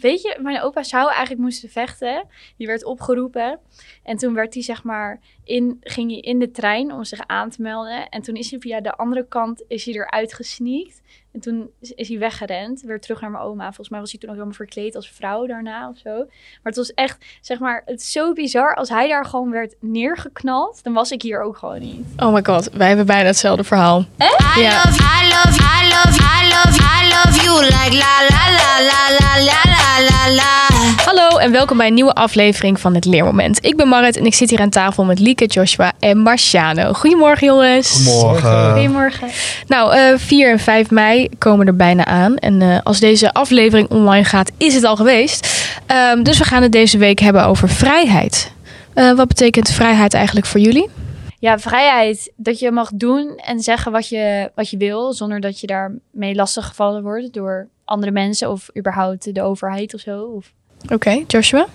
weet je, mijn opa zou eigenlijk moesten vechten. Die werd opgeroepen. En toen werd hij, zeg maar, in, ging hij in de trein om zich aan te melden. En toen is hij via de andere kant is hij eruit gesneakt. En toen is, hij weggerend, weer terug naar mijn oma. Volgens mij was hij toen ook helemaal verkleed als vrouw daarna of zo. Maar het was echt, zeg maar, het is zo bizar. Als hij daar gewoon werd neergeknald, dan was ik hier ook gewoon niet. Oh my god, wij hebben bijna hetzelfde verhaal. Ja. love, I love, I love, I love, I love you like la la la la la la la la la. Hallo en welkom bij een nieuwe aflevering van Het Leermoment. Ik ben Marit en ik zit hier aan tafel met Lieke, Joshua en Marciano. Goedemorgen jongens. Morgen. Goedemorgen. Nou, eh 4 en 5 mei komen er bijna aan. En eh, als deze aflevering online gaat, is het al geweest. Ehm, dus we gaan het deze week hebben over vrijheid. Eh, wat betekent vrijheid eigenlijk voor jullie? Ja, vrijheid. Dat je mag doen en zeggen wat je, wat je wil, zonder dat je daarmee lastiggevallen wordt door andere mensen of überhaupt de overheid of zo. Of... Oké, Joshua?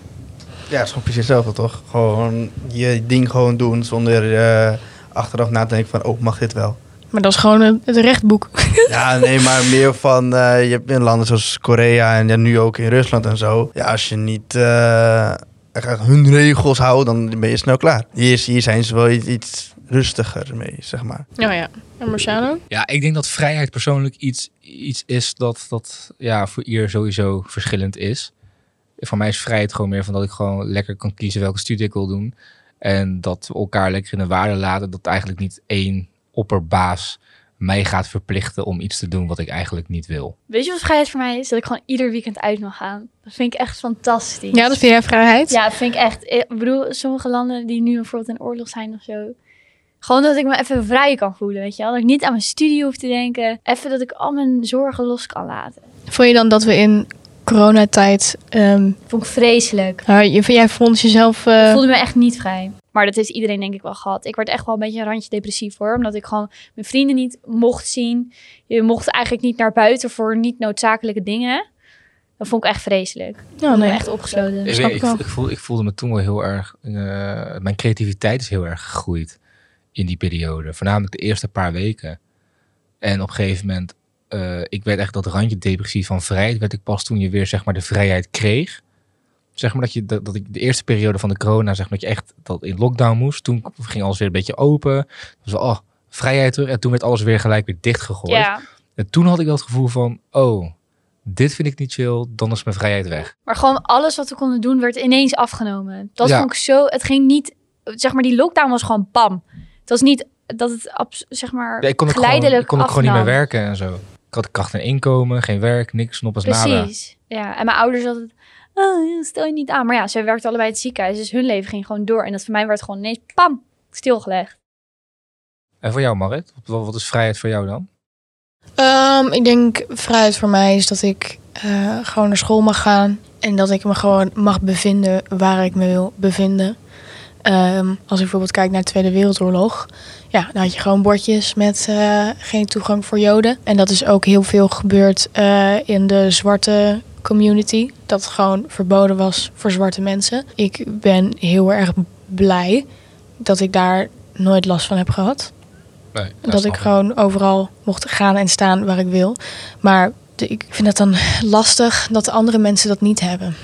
Ja, het is gewoon precies hetzelfde, toch? Gewoon je ding gewoon doen zonder eh, achteraf na te denken van, oh, mag dit wel? Maar dat is gewoon het rechtboek. Ja, nee, maar meer van, eh, je hebt in landen zoals Korea en ja, nu ook in Rusland en zo. Ja, als je niet eh, hun regels houdt, dan ben je snel klaar. Hier, hier zijn ze wel iets, iets rustiger mee, zeg maar. Oh ja. En Marciano? Ja, ik denk dat vrijheid persoonlijk iets, iets is dat, dat ja, voor ieder sowieso verschillend is. Voor mij is vrijheid gewoon meer van dat ik gewoon lekker kan kiezen welke studie ik wil doen. En dat we elkaar lekker in de waarde laten. Dat eigenlijk niet één opperbaas mij gaat verplichten om iets te doen wat ik eigenlijk niet wil. Weet je wat vrijheid voor mij is? Dat ik gewoon ieder weekend uit mag gaan. Dat vind ik echt fantastisch. Ja, dat vind jij vrijheid? Ja, dat vind ik echt. Ik bedoel, sommige landen die nu bijvoorbeeld in oorlog zijn of zo. Gewoon dat ik me even vrij kan voelen, weet je wel. Dat ik niet aan mijn studie hoef te denken. Even dat ik al mijn zorgen los kan laten. Vond je dan dat we in coronatijd... ehm Vond ik vreselijk. je, jij vond jezelf... eh, Ik voelde me echt niet vrij. Maar dat heeft iedereen denk ik wel gehad. Ik werd echt wel een beetje een randje depressief hoor. Omdat ik gewoon mijn vrienden niet mocht zien. Je mocht eigenlijk niet naar buiten voor niet noodzakelijke dingen. Dat vond ik echt vreselijk. Ik ben nee. echt opgesloten. Ik, snap weet- ik ik, wel. ik, voel, ik voelde me toen wel heel erg. eh, mijn creativiteit is heel erg gegroeid in die periode. Voornamelijk de eerste paar weken. En op een gegeven moment. eh, ik werd echt dat randje depressief van vrijheid. Werd ik pas toen je weer zeg maar de vrijheid kreeg. Zeg maar dat, je, dat, dat ik de eerste periode van de corona, zeg maar dat je echt dat in lockdown moest. Toen ging alles weer een beetje open. Dus oh, vrijheid terug. En toen werd alles weer gelijk weer dichtgegooid. Ja, En toen had ik dat gevoel van, oh, dit vind ik niet chill. Dan is mijn vrijheid weg. maar gewoon alles wat we konden doen werd ineens afgenomen. Dat Ja. vond ik zo. Het ging niet. Zeg maar, die lockdown was gewoon pam. Het was niet dat het zeg maar Ja, ik kon gewoon, ik kon ook gewoon niet meer werken en zo. Ik had kracht en inkomen, geen werk, niks, nog als nada. Precies. Ja, en mijn ouders hadden. Oh, stel je niet aan. Maar ja, ze werkten allebei in het ziekenhuis. Dus hun leven ging gewoon door. En dat voor mij werd gewoon ineens pam, stilgelegd. En voor jou, Marit? Wat, wat is vrijheid voor jou dan? Ehm, ik denk vrijheid voor mij is dat ik eh, gewoon naar school mag gaan. En dat ik me gewoon mag bevinden waar ik me wil bevinden. Ehm, als ik bijvoorbeeld kijk naar de Tweede Wereldoorlog. Ja, dan had je gewoon bordjes met eh, geen toegang voor Joden. En dat is ook heel veel gebeurd eh, in de zwarte community. Dat het gewoon verboden was voor zwarte mensen. Ik ben heel erg blij dat ik daar nooit last van heb gehad. Nee, Dat ik gewoon overal mocht gaan en staan waar ik wil. Maar de- ik vind het dan lastig dat de andere mensen dat niet hebben.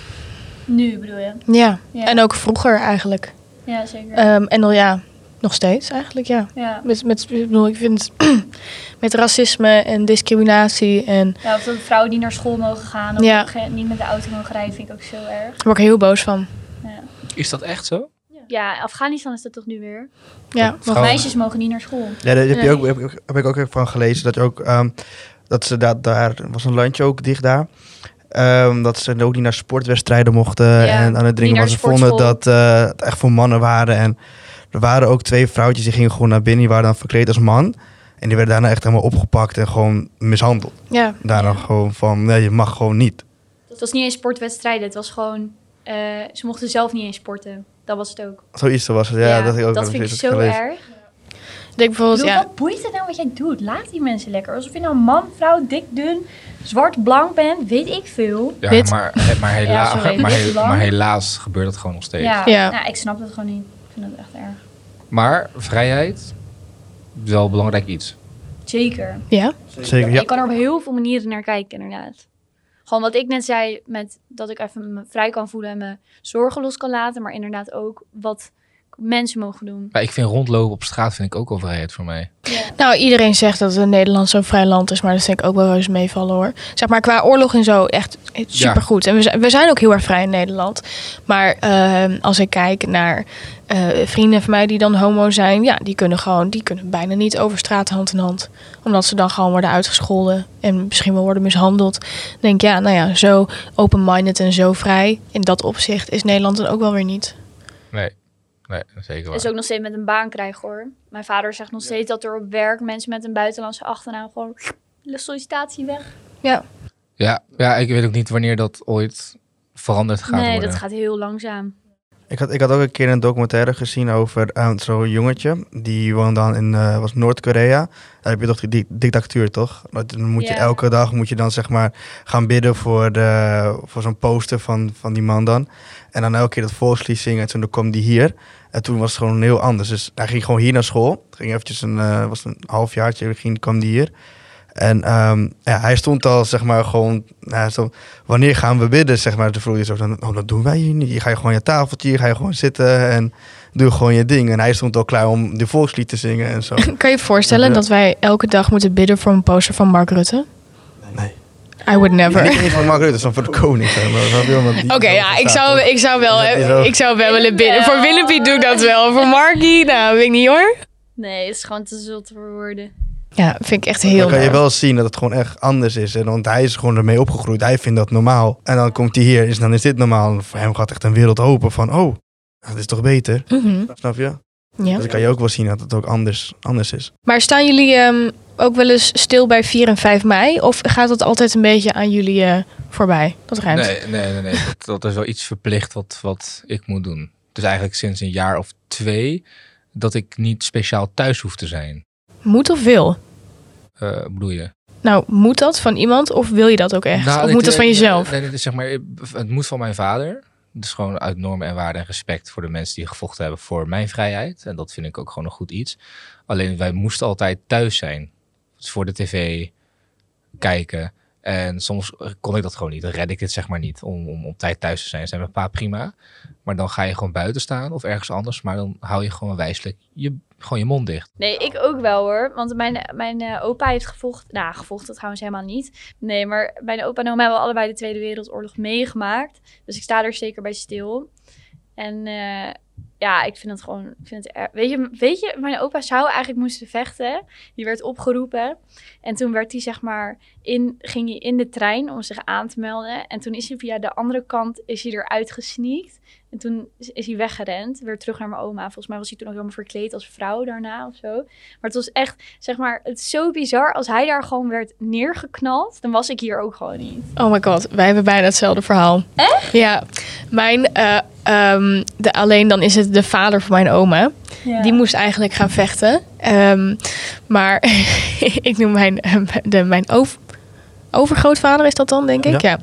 Nu bedoel je? Ja, Ja. en ook vroeger eigenlijk. Ja, zeker. Ehm, en dan ja, nog steeds eigenlijk, ja. ja. Met, met, ik bedoel, ik vind met racisme en discriminatie en ja, of dat vrouwen die naar school mogen gaan. Of Ja. niet met de auto mogen rijden, vind ik ook zo erg. daar word ik heel boos van. Ja, Is dat echt zo? ja Afghanistan is dat toch nu weer? Ja, Vrouwen- maar, Meisjes mogen niet naar school. Ja, daar heb, je Nee. ook, heb, ik- heb ik ook even van gelezen dat je ook ehm, dat ze daar, daar was een landje ook dicht daar. Ehm, dat ze ook niet naar sportwedstrijden mochten. Ja, en aan het dringen niet was ze de vonden dat eh, het echt voor mannen waren. En er waren ook twee vrouwtjes die gingen gewoon naar binnen. Die waren dan verkleed als man. En die werden daarna echt helemaal opgepakt en gewoon mishandeld. ja, Daarna gewoon van, nee, je mag gewoon niet. Het was niet eens sportwedstrijden. Het was gewoon... eh, ze mochten zelf niet eens sporten. Dat was het ook. Zoiets was het. Ja, dat, ik ook dat vind ik zo gelezen. erg. ik denk bijvoorbeeld, bedoel, ja, Wat boeit het nou wat jij doet? Laat die mensen lekker. Alsof je nou man, vrouw, dik, dun, zwart, blank bent. Weet ik veel. Ja, Wit. maar, sorry, maar, wit, he- lang. maar helaas gebeurt dat gewoon nog steeds. Ja, Ja. Nou, ik snap het gewoon niet. Ik vind het echt erg. Maar vrijheid, wel een belangrijk iets. Zeker. ja. Zeker, ja. Je kan er op heel veel manieren naar kijken, inderdaad. Gewoon wat ik net zei, met dat ik even me vrij kan voelen en mijn zorgen los kan laten. Maar inderdaad ook wat mensen mogen doen. Maar ik vind rondlopen op straat vind ik ook al vrijheid voor mij. Nou, iedereen zegt dat Nederland zo'n vrij land is, maar dat vind ik ook wel eens meevallen hoor. Zeg maar qua oorlog en zo, echt supergoed. En we zijn, we zijn ook heel erg vrij in Nederland. Maar ehm, als ik kijk naar eh, vrienden van mij die dan homo zijn, ja, die kunnen gewoon, die kunnen bijna niet over straat hand in hand. Omdat ze dan gewoon worden uitgescholden en misschien wel worden mishandeld. Dan denk ik, ja, nou ja, zo open-minded en zo vrij. In dat opzicht is Nederland dan ook wel weer niet. Nee, nee zeker waar. Is ook nog steeds met een baan krijgen hoor. Mijn vader zegt nog steeds dat er op werk mensen met een buitenlandse achternaam gewoon de sollicitatie weg. Ja, Ja, ja, ik weet ook niet wanneer dat ooit veranderd gaat nee, worden. dat gaat heel langzaam. Ik had, ik had ook een keer een documentaire gezien over eh, zo'n jongetje. Die woonde dan in eh, was Noord-Korea. Daar heb je toch die di- dictatuur, toch? Dan moet je elke dag moet je dan zeg maar gaan bidden voor, de, voor zo'n poster van, van die man dan. En dan elke keer dat volkslied zingen. En toen kwam die hier. En toen was het gewoon heel anders. Dus hij ging gewoon hier naar school. Ging eventjes een, eh, was een halfjaartje, ging, kwam die hier. En ehm, ja, hij stond al, zeg maar, gewoon... Nou, zo, wanneer gaan we bidden, zeg maar. Toen vroeg je zo, dan, oh, dat doen wij hier niet. Je ga je gewoon je tafeltje, hier ga je gewoon zitten en doe gewoon je ding. En hij stond al klaar om de volkslied te zingen en zo. kan je je voorstellen Ja. dat wij elke dag moeten bidden voor een poster van Mark Rutte? Nee. I would never. Niet eens van Mark Rutte, dat is dan voor de koning. maar. Oké, ja, ik zou, ik zou wel, niet ik zou wel willen bidden. Voor Willempie doe ik dat wel. Voor Markie, nou, weet ik niet hoor. Nee, het is gewoon te zult voor woorden. Ja, vind ik echt heel Dan kan je wel zien dat het gewoon echt anders is. En want hij is gewoon ermee opgegroeid. Hij vindt dat normaal. En dan komt hij hier, is, dan is dit normaal. En voor hem gaat echt een wereld open van, oh, dat is toch beter? Mhm, Snap je? Ja. Dus dan kan je ook wel zien dat het ook anders, anders is. Maar staan jullie ehm, ook wel eens stil bij 4 en 5 mei? Of gaat dat altijd een beetje aan jullie eh, voorbij? Dat ruimt. Nee, nee, nee. nee. Dat, dat is wel iets verplicht wat, wat ik moet doen. Is eigenlijk sinds een jaar of twee dat ik niet speciaal thuis hoef te zijn. Moet of wil? Eh bedoel je? Nou, moet dat van iemand of wil je dat ook echt? Nou, of moet dat van jezelf? Nee, is zeg maar, het moet van mijn vader. Dus gewoon uit normen en waarden en respect voor de mensen die gevochten hebben voor mijn vrijheid. En dat vind ik ook gewoon een goed iets. Alleen wij moesten altijd thuis zijn. Dus voor de tv kijken. En soms kon ik dat gewoon niet. Dan red ik het zeg maar niet om, om op tijd thuis te zijn. Zijn mijn pa prima. Maar dan ga je gewoon buiten staan of ergens anders. Maar dan hou je gewoon wijselijk je, gewoon je mond dicht. Nee, ik ook wel hoor. Want mijn, mijn eh, opa heeft gevochten. Nou, gevochten trouwens helemaal niet. Nee, maar mijn opa en oma hebben allebei de Tweede Wereldoorlog meegemaakt. Dus ik sta er zeker bij stil. En eh, ja, ik vind het gewoon... Ik vind het weet, je, weet je, mijn opa zou eigenlijk moesten vechten. Die werd opgeroepen. En toen werd hij zeg maar... In, ging hij in de trein om zich aan te melden. En toen is hij via de andere kant is hij eruit gesneakt. En toen is, hij weggerend. Weer terug naar mijn oma. Volgens mij was hij toen nog helemaal verkleed als vrouw daarna of zo. Maar het was echt, zeg maar, het is zo bizar. Als hij daar gewoon werd neergeknald, dan was ik hier ook gewoon niet. Oh my god, wij hebben bijna hetzelfde verhaal. Echt? Ja. Mijn, eh, ehm, de, alleen dan is het de vader van mijn oma. Die moest eigenlijk gaan vechten. Ehm, maar ik noem mijn, de, mijn overgrootvader, is dat dan, denk ik? Ja.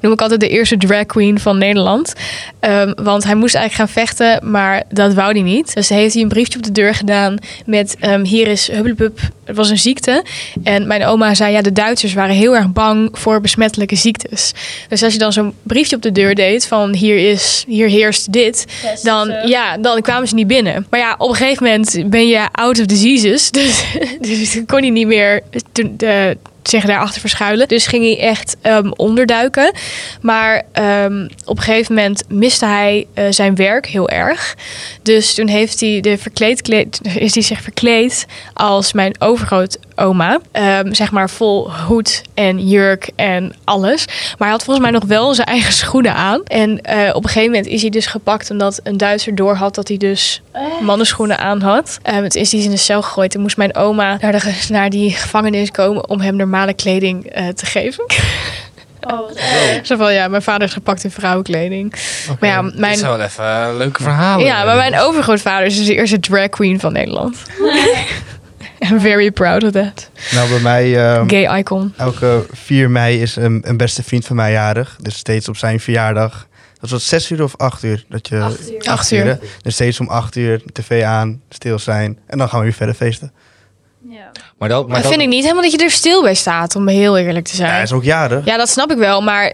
Noem ik altijd de eerste drag queen van Nederland. Ehm, want hij moest eigenlijk gaan vechten, maar dat wou hij niet. Dus heeft hij een briefje op de deur gedaan met... ehm, hier is hubblepup, het was een ziekte. En mijn oma zei, ja, de Duitsers waren heel erg bang voor besmettelijke ziektes. Dus als je dan zo'n briefje op de deur deed van hier, is, hier heerst dit... Dan, ja, dan kwamen ze niet binnen. Maar ja, op een gegeven moment ben je out of diseases. Dus, dus kon hij niet meer de, de, zich daarachter verschuilen. Dus ging hij echt ehm, onderduiken. Maar ehm, op een gegeven moment miste hij eh, zijn werk heel erg. Dus toen heeft hij de verkleed, kleed- is hij zich verkleed als mijn overgrootoma. Ehm zeg maar vol hoed en jurk en alles. Maar hij had volgens mij nog wel zijn eigen schoenen aan. En eh, op een gegeven moment is hij dus gepakt omdat een Duitser door had dat hij dus mannenschoenen aan had. Het is hij in de cel gegooid. En moest mijn oma naar, de, naar die gevangenis komen om hem normale kleding eh, te geven. Oh, Zo van ja, mijn vader is gepakt in vrouwenkleding. Maar ja, mijn, zijn wel even eh, leuke verhalen. ja, maar mijn overgrootvader is dus de eerste drag queen van Nederland. I'm very proud of that. Nou, bij mij... ehm, Gay icon. Elke 4 mei is een, een beste vriend van mij jarig. Dus steeds op zijn verjaardag. Dat was 6 uur of 8 uur? Dat je, Acht uur. Acht uur. hè? Dus steeds om 8 uur tv aan, stil zijn. En dan gaan we weer verder feesten. Ja. Maar dat, maar dat, vind ik niet helemaal dat je er stil bij staat, om heel eerlijk te Ja, hij zijn. is ook jarig. Ja, dat snap ik wel, maar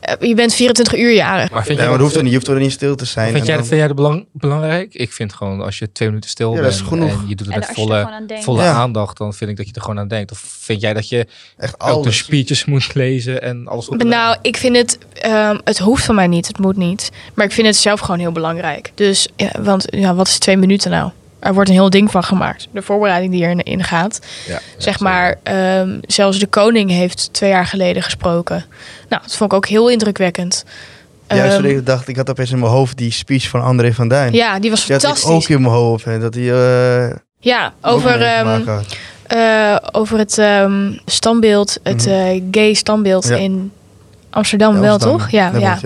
eh, je bent 24 uur jarig. maar vind Ja, jij maar dat hoeft er niet. Je hoeft er niet stil te zijn. Vind En jij, dan- dat vind jij dat belang, belangrijk? Ik vind gewoon als je twee minuten stil Ja, bent en je doet het met volle, aan volle Ja. aandacht, dan vind ik dat je er gewoon aan denkt. Of vind jij dat je Echt ook de alles. speeches moet lezen en alles op Nou, ik vind het, ehm, het hoeft van mij niet, het moet niet. Maar ik vind het zelf gewoon heel belangrijk. Dus, ja, want ja, wat is twee minuten nou? Er wordt een heel ding van gemaakt. De voorbereiding die erin in gaat. Ja, Zeg maar, ehm, zelfs de koning heeft twee jaar geleden gesproken. Nou, dat vond ik ook heel indrukwekkend. Juist Ehm, toen ik dacht, ik had opeens in mijn hoofd die speech van André van Duin. ja, die was Die had ik fantastisch. ook in mijn hoofd. Hè, dat hij... eh, Ja, over, ehm, eh, over het ehm, standbeeld, het Mhm. eh, gay standbeeld Ja. in Amsterdam Ja, wel, toch? Ja, Daar ja.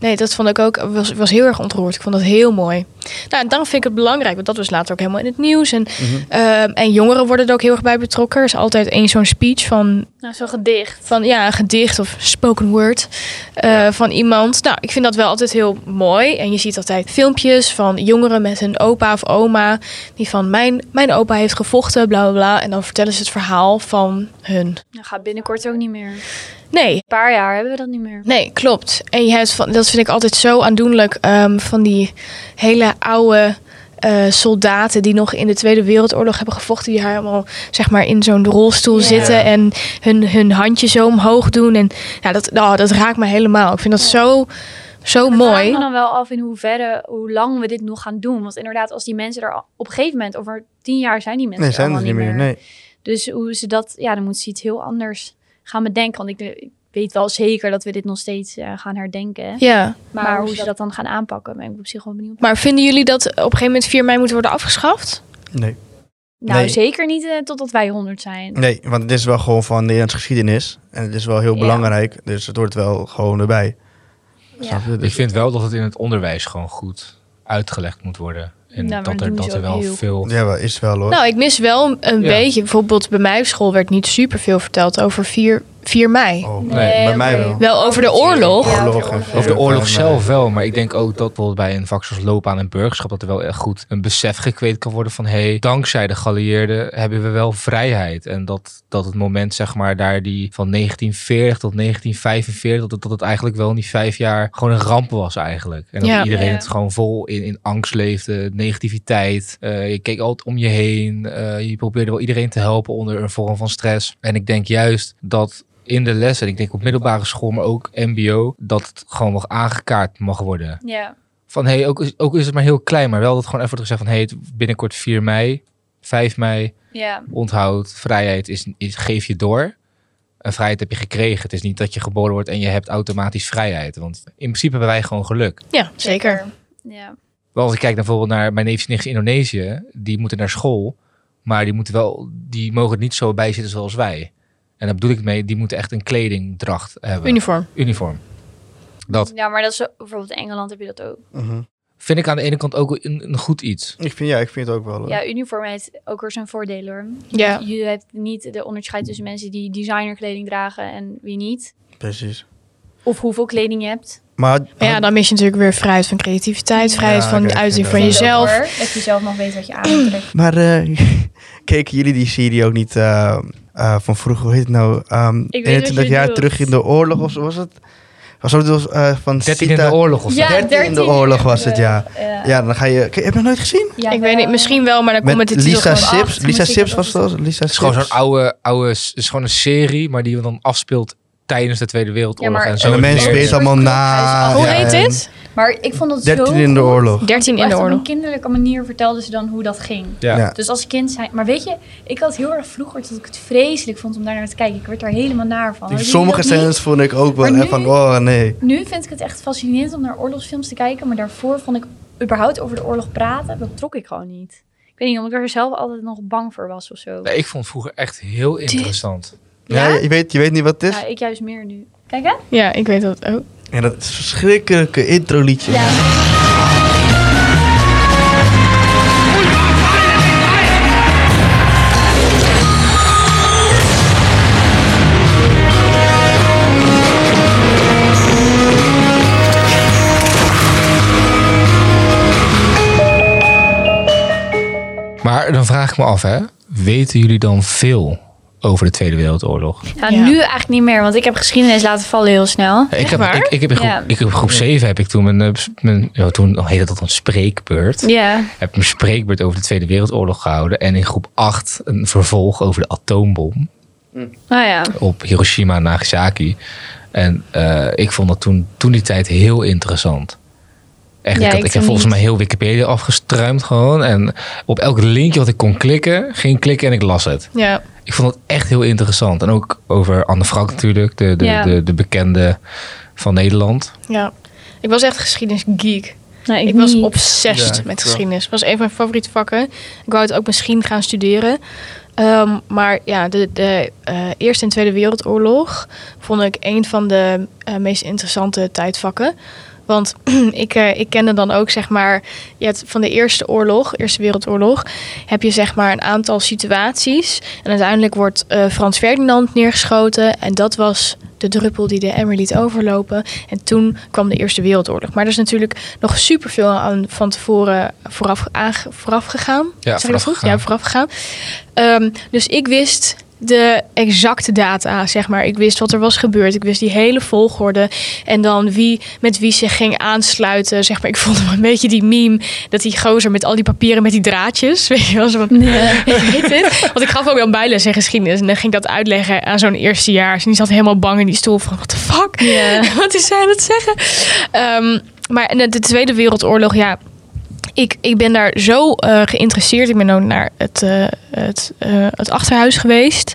Nee, dat vond ik ook. Was, was heel erg ontroerd. Ik vond dat heel mooi. Nou, en dan vind ik het belangrijk, want dat was later ook helemaal in het nieuws. En, Mhm. ehm, en jongeren worden er ook heel erg bij betrokken. Er is altijd één zo'n speech van, Nou, zo'n gedicht. van ja, een gedicht of spoken word eh, van iemand. Nou, ik vind dat wel altijd heel mooi. En je ziet altijd filmpjes van jongeren met hun opa of oma. Die van mijn, mijn opa heeft gevochten, bla bla bla. En dan vertellen ze het verhaal van hun. Dat gaat binnenkort ook niet meer. Een Nee, paar jaar hebben we dat niet meer. Nee, klopt. En je hebt van, dat vind ik altijd zo aandoenlijk ehm, van die hele oude eh, soldaten die nog in de Tweede Wereldoorlog hebben gevochten, die helemaal zeg maar in zo'n rolstoel zitten en hun, hun handje zo omhoog doen. En ja, dat, oh, dat raakt me helemaal. Ik vind dat zo, zo Ik mooi. me dan wel af in hoeverre, hoe lang we dit nog gaan doen. Want inderdaad, als die mensen er al- op een gegeven moment, over tien jaar zijn die mensen Nee, zijn er allemaal niet meer. Nee. Dus hoe ze dat, ja, dan moet ze iets heel anders gaan bedenken. Want ik, ik weet wel zeker dat we dit nog steeds eh, gaan herdenken. Ja, Maar, hoe ze dat dan gaan aanpakken, ben ik op zich wel benieuwd. maar vinden jullie dat op een gegeven moment 4 mei moet worden afgeschaft? Nee. Nou, Nee. zeker niet eh, totdat wij 100 zijn. nee, want het is wel gewoon van Nederlandse geschiedenis. En het is wel heel Ja. belangrijk. Dus het hoort wel gewoon erbij. Ja. Je? Ik Dus- vind wel dat het in het onderwijs gewoon goed uitgelegd moet worden. En Nou, dat er, dat er wel heel veel... Ja, wel, is wel hoor. Nou, ik mis wel een Ja. beetje. Bijvoorbeeld bij mij op school werd niet super veel verteld over 4, 4 mei. oh, Nee, bij mij wel. Wel over de oorlog. Ja, Oorlog over de Over de Ja, oorlog zelf wel, maar ik denk ook dat bijvoorbeeld bij een vak zoals loopbaan en burgerschap dat er wel echt goed een besef gekweekt kan worden van hé, hey, dankzij de geallieerden hebben we wel vrijheid. En dat, dat het moment zeg maar daar die van 1940 tot 1945, dat het, dat het eigenlijk wel in die vijf jaar gewoon een ramp was eigenlijk. En dat Ja. iedereen Ja. het gewoon vol in, in angst leefde, negativiteit. Eh, je keek altijd om je heen, Eh, je probeerde wel iedereen te helpen onder een vorm van stress. En ik denk juist dat in de lessen, ik denk op middelbare school, maar ook mbo, dat het gewoon nog aangekaart mag worden. Ja. Van hey, ook, is- ook is het maar heel klein, maar wel dat gewoon even wordt gezegd van hey, het binnenkort 4 mei, 5 mei, Ja. onthoud, vrijheid is, is geef je door. Een vrijheid heb je gekregen. Het is niet dat je geboren wordt en je hebt automatisch vrijheid. Want in principe hebben wij gewoon geluk. Ja, zeker. Ja. Wel, als ik kijk naar bijvoorbeeld naar mijn neefjes en nichtjes in Indonesië, die moeten naar school, maar die moeten wel, die mogen er niet zo bij zitten zoals wij. En daar bedoel ik mee, die moeten echt een kledingdracht hebben. Uniform. Uniform. Dat ja, maar dat is bijvoorbeeld in Engeland heb je dat ook. Mhm. vind ik aan de ene kant ook een, een goed iets. Ik vind, ja, ik vind het ook wel. hoor. Ja, uniform heeft ook weer zijn voordelen hoor. Ja. Je hebt niet de onderscheid tussen mensen die designerkleding dragen en wie niet. Precies. Of hoeveel kleding je hebt. Maar, Maar ja, dan mis je natuurlijk weer vrijheid van creativiteit, vrijheid Ja, van kijk, uiting van jezelf. Dat je zelf nog weet wat je aantrekt. maar eh, keken jullie die serie ook niet eh, eh, van vroeger? Hoe heet het nou? Ehm wat je 21 jaar bedoelt. terug in de oorlog of zo was het? Was het dus, eh, van 13 in Sita- de oorlog of zo. Ja, 13 in de oorlog was het, ja. Ja, Ja, dan ga je... Heb je het nog nooit gezien? Ja, ik weet niet, misschien wel, maar dan komt Met het de Lisa. Sips. Lisa Sips was dat? Lisa Het is gewoon zo'n oude, oude, is gewoon een serie, maar die dan afspeelt tijdens de Tweede Wereldoorlog. Ja, maar- en zo En de mensen weten allemaal na. Hoe heet dit? Maar ik vond dat 13 zo in de oorlog. 13 in de Op oorlog. een kinderlijke manier vertelden ze dan hoe dat ging. Ja. Ja. Dus als kind zijn. Maar weet je, ik had heel erg vroeger dat ik het vreselijk vond om daar naar te kijken. Ik werd er helemaal naar van. Sommige scènes vond ik ook wel echt van, nu- oh nee. Nu vind ik het echt fascinerend om naar oorlogsfilms te kijken. Maar daarvoor vond ik überhaupt over de oorlog praten. Dat trok ik gewoon niet. Ik weet niet, omdat ik er zelf altijd nog bang voor was of zo. Nee, ik vond het vroeger echt heel interessant. Ja, je, weet, je weet niet wat het is? Ja, ik juist meer nu. Kijk hè? Ja, ik weet dat ook. En dat is verschrikkelijke intro liedje. Ja. Maar dan vraag ik me af, hè. Weten jullie dan veel over de Tweede Wereldoorlog? Nou, Ja. nu eigenlijk niet meer, want ik heb geschiedenis laten vallen heel snel. ik, heb, ik, ik heb in groep, Ja. ik heb in groep 7 heb ik toen mijn, eh, mijn ja, toen heette dat een spreekbeurt. Ja, Heb ik mijn spreekbeurt over de Tweede Wereldoorlog gehouden. En in groep 8 een vervolg over de atoombom nou ja. op Hiroshima en Nagasaki. En eh, ik vond dat toen, toen die tijd heel interessant. Echt, Ja, ik, had, ik ik heb volgens mij heel Wikipedia afgestruimd gewoon. En op elk linkje wat ik kon klikken, ging ik klikken en ik las het. Ja. Ik vond het echt heel interessant. En ook over Anne Frank natuurlijk, de, de, Ja. de, de bekende van Nederland. ja. Ik was echt geschiedenisgeek. Nou, ik, Ik was obsessed Ja, met geschiedenis. Het was een van mijn favoriete vakken. Ik wou het ook misschien gaan studeren. Ehm, maar ja, de, de eh, Eerste en Tweede Wereldoorlog vond ik een van de eh, meest interessante tijdvakken. Want ik, eh, ik kende dan ook, zeg maar, je hebt van de Eerste Oorlog, Eerste Wereldoorlog, heb je zeg maar een aantal situaties. En uiteindelijk wordt eh, Frans Ferdinand neergeschoten. En dat was de druppel die de emmer liet overlopen. En toen kwam de Eerste Wereldoorlog. Maar er is natuurlijk nog superveel aan van tevoren vooraf, vooraf gegaan. Ja, vooraf goed? Ja, vooraf gegaan. Ehm, dus ik wist de exacte data, zeg maar. Ik wist wat er was gebeurd. Ik wist die hele volgorde. En dan wie met wie zich ging aansluiten. Zeg maar, ik vond een beetje die meme... dat die gozer met al die papieren met die draadjes... weet je wel, zo van... Heet dit? Want ik gaf ook wel bijles in geschiedenis. En dan ging ik dat uitleggen aan zo'n eerstejaars. En die zat helemaal bang in die stoel van... what the fuck? Wat is zij aan het zeggen? Ehm, maar en de Tweede Wereldoorlog, ja... Ik, ik ben daar zo eh, geïnteresseerd. Ik ben ook naar het, eh, het, eh, het achterhuis geweest.